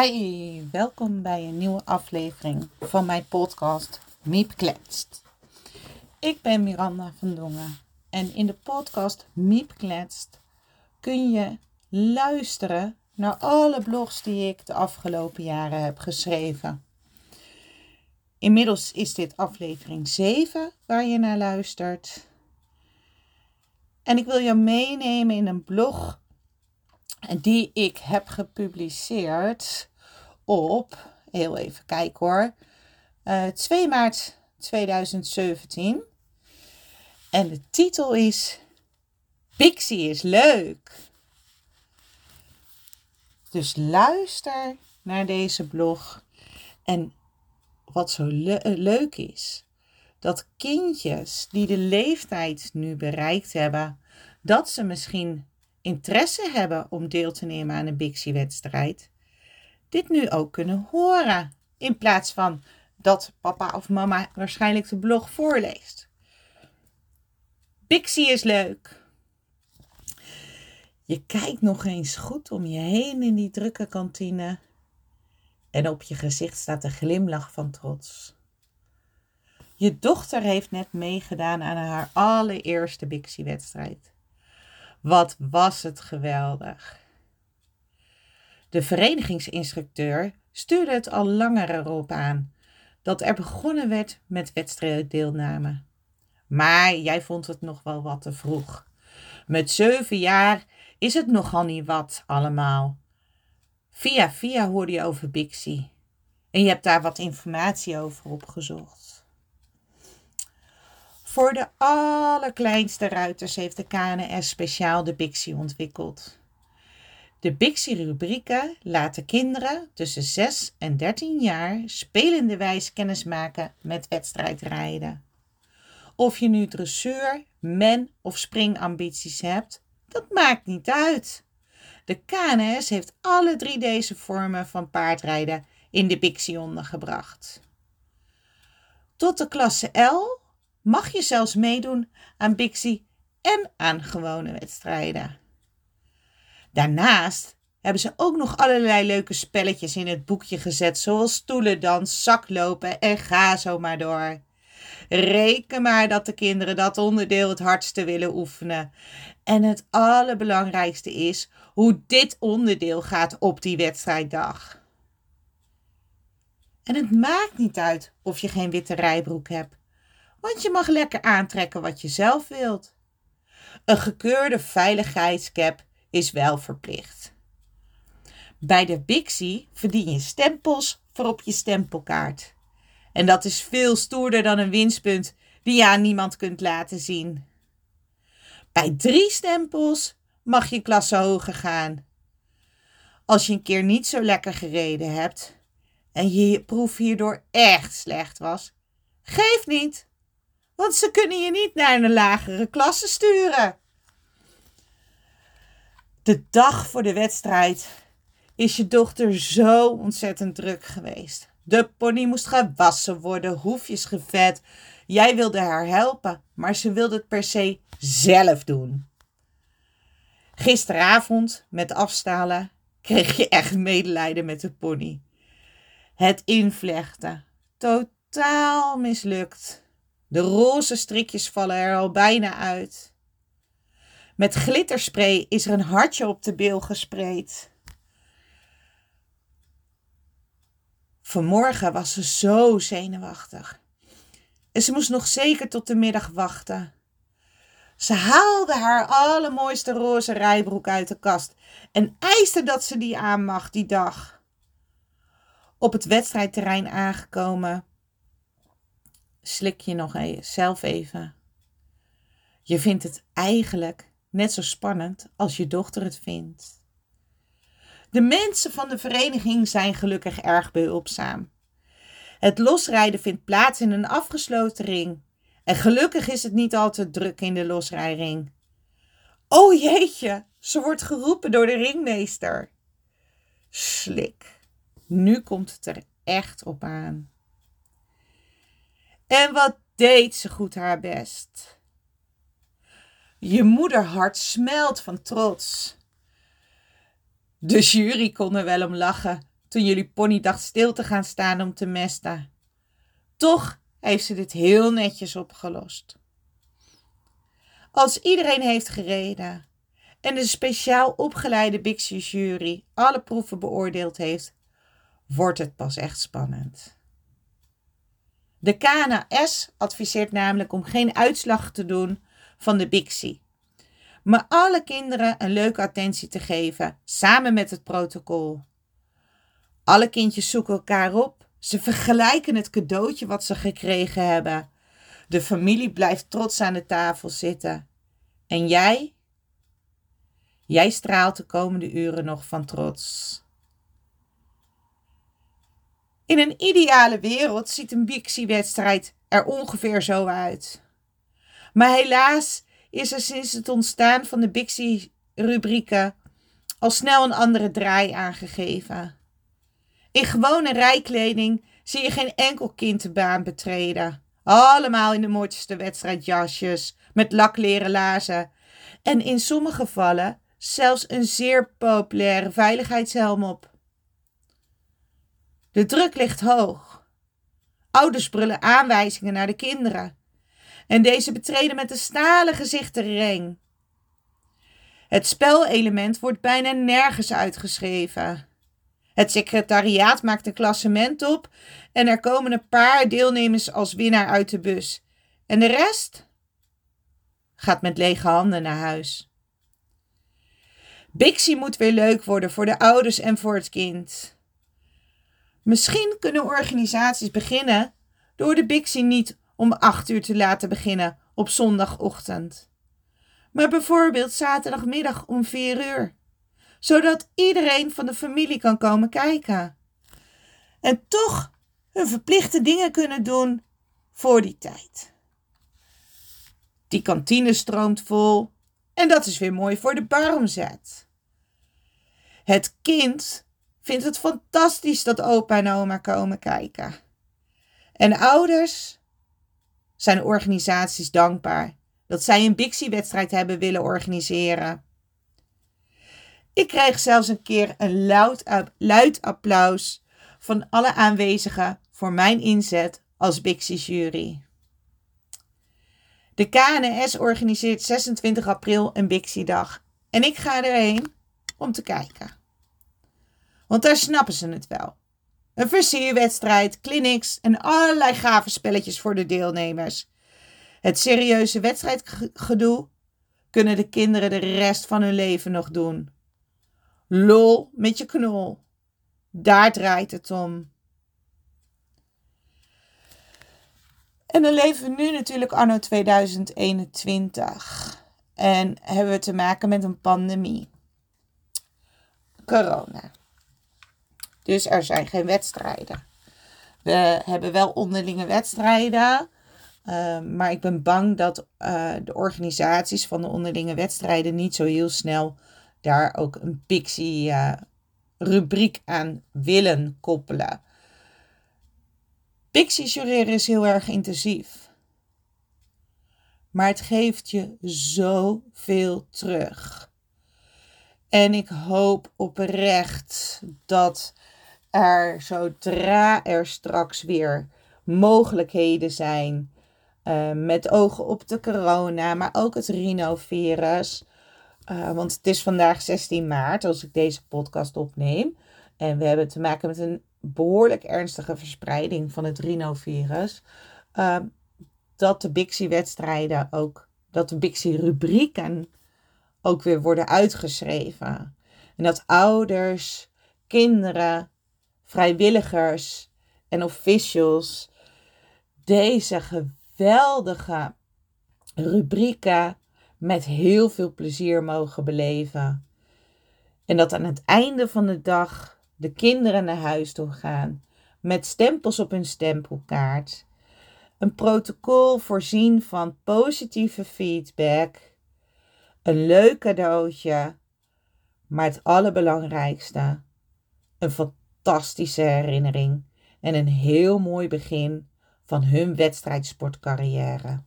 Hi, welkom bij een nieuwe aflevering van mijn podcast Miep Kletst. Ik ben Miranda van Dongen en in de podcast Miep Kletst kun je luisteren naar alle blogs die ik de afgelopen jaren heb geschreven. Inmiddels is dit aflevering 7 waar je naar luistert. En ik wil je meenemen in een blog die ik heb gepubliceerd op, heel even kijken hoor, uh, eh, 2 maart 2017. En de titel is Pixie is leuk. Dus luister naar deze blog. En wat zo leuk is, dat kindjes die de leeftijd nu bereikt hebben, dat ze misschien interesse hebben om deel te nemen aan een Bixie-wedstrijd, dit nu ook kunnen horen. In plaats van dat papa of mama waarschijnlijk de blog voorleest. Bixie is leuk. Je kijkt nog eens goed om je heen in die drukke kantine. En op je gezicht staat een glimlach van trots. Je dochter heeft net meegedaan aan haar allereerste Bixie-wedstrijd. Wat was het geweldig. De verenigingsinstructeur stuurde het al langer erop aan dat er begonnen werd met wedstrijddeelname. Maar jij vond het nog wel wat te vroeg. Met zeven jaar is het nogal niet wat allemaal. Via via hoorde je over Bixie. En je hebt daar wat informatie over opgezocht. Voor de allerkleinste ruiters heeft de KNS speciaal de Bixie ontwikkeld. De Bixie-rubrieken laten kinderen tussen 6 en 13 jaar spelenderwijs kennismaken met wedstrijdrijden. Of je nu dressuur, men of springambities hebt, dat maakt niet uit. De KNS heeft alle drie deze vormen van paardrijden in de Bixie ondergebracht. Tot de klasse L mag je zelfs meedoen aan Bixie en aan gewone wedstrijden. Daarnaast hebben ze ook nog allerlei leuke spelletjes in het boekje gezet, zoals stoelendans, zaklopen en ga zo maar door. Reken maar dat de kinderen dat onderdeel het hardste willen oefenen. En het allerbelangrijkste is hoe dit onderdeel gaat op die wedstrijddag. En het maakt niet uit of je geen witte rijbroek hebt want je mag lekker aantrekken wat je zelf wilt. Een gekeurde veiligheidscap is wel verplicht. Bij de Bixie verdien je stempels voor op je stempelkaart. En dat is veel stoerder dan een winstpunt die je aan niemand kunt laten zien. Bij drie stempels mag je klasse hoger gaan. Als je een keer niet zo lekker gereden hebt en je proef hierdoor echt slecht was, geef niet want ze kunnen je niet naar een lagere klasse sturen. De dag voor de wedstrijd is je dochter zo ontzettend druk geweest. De pony moest gewassen worden, hoefjes gevet. Jij wilde haar helpen, maar ze wilde het per se zelf doen. Gisteravond met afstalen kreeg je echt medelijden met de pony. Het invlechten, totaal mislukt. De roze strikjes vallen er al bijna uit. Met glitterspray is er een hartje op de bil gespreid. Vanmorgen was ze zo zenuwachtig. En ze moest nog zeker tot de middag wachten. Ze haalde haar allermooiste roze rijbroek uit de kast en eiste dat ze die aan mag die dag. Op het wedstrijdterrein aangekomen slik je nog e-, zelf even. Je vindt het eigenlijk net zo spannend als je dochter het vindt. De mensen van de vereniging zijn gelukkig erg behulpzaam. Het losrijden vindt plaats in een afgesloten ring. En gelukkig is het niet altijd druk in de losrijring. O jeetje, ze wordt geroepen door de ringmeester. Slik. Nu komt het er echt op aan. En wat deed ze goed haar best. Je moederhart smelt van trots. De jury kon er wel om lachen toen jullie pony dacht stil te gaan staan om te mesten. Toch heeft ze dit heel netjes opgelost. Als iedereen heeft gereden en de speciaal opgeleide Bixie jury alle proeven beoordeeld heeft, wordt het pas echt spannend. De KNS adviseert namelijk om geen uitslag te doen van de Bixie, maar alle kinderen een leuke attentie te geven, samen met het protocol. Alle kindjes zoeken elkaar op, ze vergelijken het cadeautje wat ze gekregen hebben. De familie blijft trots aan de tafel zitten. En jij? Jij straalt de komende uren nog van trots. In een ideale wereld ziet een Bixie-wedstrijd er ongeveer zo uit. Maar helaas is er sinds het ontstaan van de Bixie-rubrieken al snel een andere draai aangegeven. In gewone rijkleding zie je geen enkel kind de baan betreden. Allemaal in de mooiste wedstrijdjasjes, met lakleren lazen. En in sommige gevallen zelfs een zeer populaire veiligheidshelm op. De druk ligt hoog. Ouders brullen aanwijzingen naar de kinderen. En deze betreden met een stalen gezicht de ring. Het spelelement wordt bijna nergens uitgeschreven. Het secretariaat maakt een klassement op en er komen een paar deelnemers als winnaar uit de bus. En de rest gaat met lege handen naar huis. Bixie moet weer leuk worden voor de ouders en voor het kind. Misschien kunnen organisaties beginnen door de Bixie niet om 8 uur te laten beginnen op zondagochtend, maar bijvoorbeeld zaterdagmiddag om 4 uur, zodat iedereen van de familie kan komen kijken. En toch hun verplichte dingen kunnen doen voor die tijd. Die kantine stroomt vol en dat is weer mooi voor de baromzet. Het kind vindt het fantastisch dat opa en oma komen kijken. En ouders zijn organisaties dankbaar dat zij een Bixie-wedstrijd hebben willen organiseren. Ik kreeg zelfs een keer een luid, luid applaus van alle aanwezigen voor mijn inzet als Bixie-jury. De KNS organiseert 26 april een Bixie-dag en ik ga erheen om te kijken. Want daar snappen ze het wel. Een versierwedstrijd, clinics en allerlei gave spelletjes voor de deelnemers. Het serieuze wedstrijdgedoe kunnen de kinderen de rest van hun leven nog doen. Lol met je knol. Daar draait het om. En dan leven we nu natuurlijk anno 2021. En hebben we te maken met een pandemie. Corona. Dus er zijn geen wedstrijden. We hebben wel onderlinge wedstrijden. Ehm, maar ik ben bang dat uh, de organisaties van de onderlinge wedstrijden niet zo heel snel daar ook een Pixie-rubriek aan willen koppelen. Pixie-jureren is heel erg intensief. Maar het geeft je zoveel terug. En ik hoop oprecht dat er zodra er straks weer mogelijkheden zijn, uh, met ogen op de corona, maar ook het rhinovirus. Uh, want het is vandaag 16 maart als ik deze podcast opneem. En we hebben te maken met een behoorlijk ernstige verspreiding van het rhinovirus. Uh, dat de Bixie-wedstrijden ook, dat de Bixie-rubrieken ook weer worden uitgeschreven. En dat ouders, kinderen, vrijwilligers en officials deze geweldige rubrieken met heel veel plezier mogen beleven. En dat aan het einde van de dag de kinderen naar huis toe gaan met stempels op hun stempelkaart. Een protocol voorzien van positieve feedback. Een leuk cadeautje. Maar het allerbelangrijkste, een fantastische herinnering en een heel mooi begin van hun wedstrijdsportcarrière.